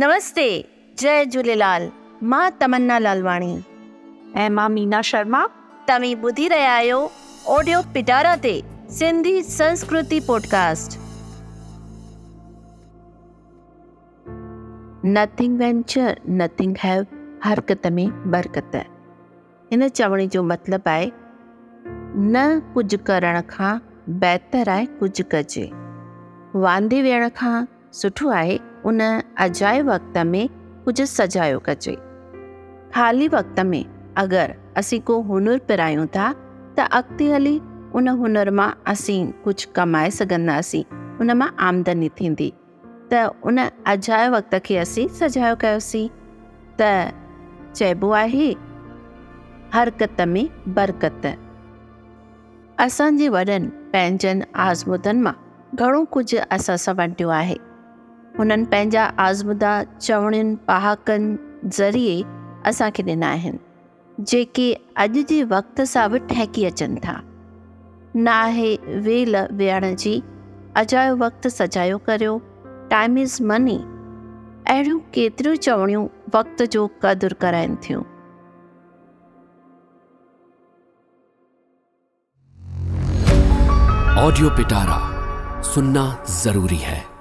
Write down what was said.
नमस्ते जय झूलेलाल माँ तमन्ना लालवाणी। ऐं माँ मीना शर्मा। तव्हीं ॿुधी रहिया आहियो ऑडियो पिटारा ते सिंधी संस्कृति podcast. Nothing venture nothing have हरकत में बरकत। हिन चवण जो मतिलबु आहे न कुझु करण खां बहितर आहे कुझु कजे। वांदे वेहण खां सुठो आहे उन अजाए वक़्त में कुझु सजायो कजे। ख़ाली वक़्त में अगरि असीं को हुनुरु पिरायूं था, त अॻिते हली उन हुनर माँ असीं कुझु कमाए सघंदासीं, उन माँ आमदनी थींदी। त उन अजाए वक़्त खे असीं सजायो कयोसीं। त चइबो आहे, हरकत में बरकत। असांजे वॾनि पंहिंजनि आज़मूदनि माँ घणो कुझु असां सां वंडियो आहे। हुननि पंहिंजा आज़मूदा चवणियुनि पहाकनि ज़रिए असांखे ॾिना आहिनि, जेके अॼु जे वक़्त सां बि ठहिकी अचनि था। न आहे वेल वेहण जी, अजायो वक़्तु सजायो करियो टाइम इज़ मनी अहिड़ियूं केतिरियूं चवणियूं वक़्त जो क़दुरु कराइनि थियूं। ऑडियो पिटारा सुनना ज़रूरी है।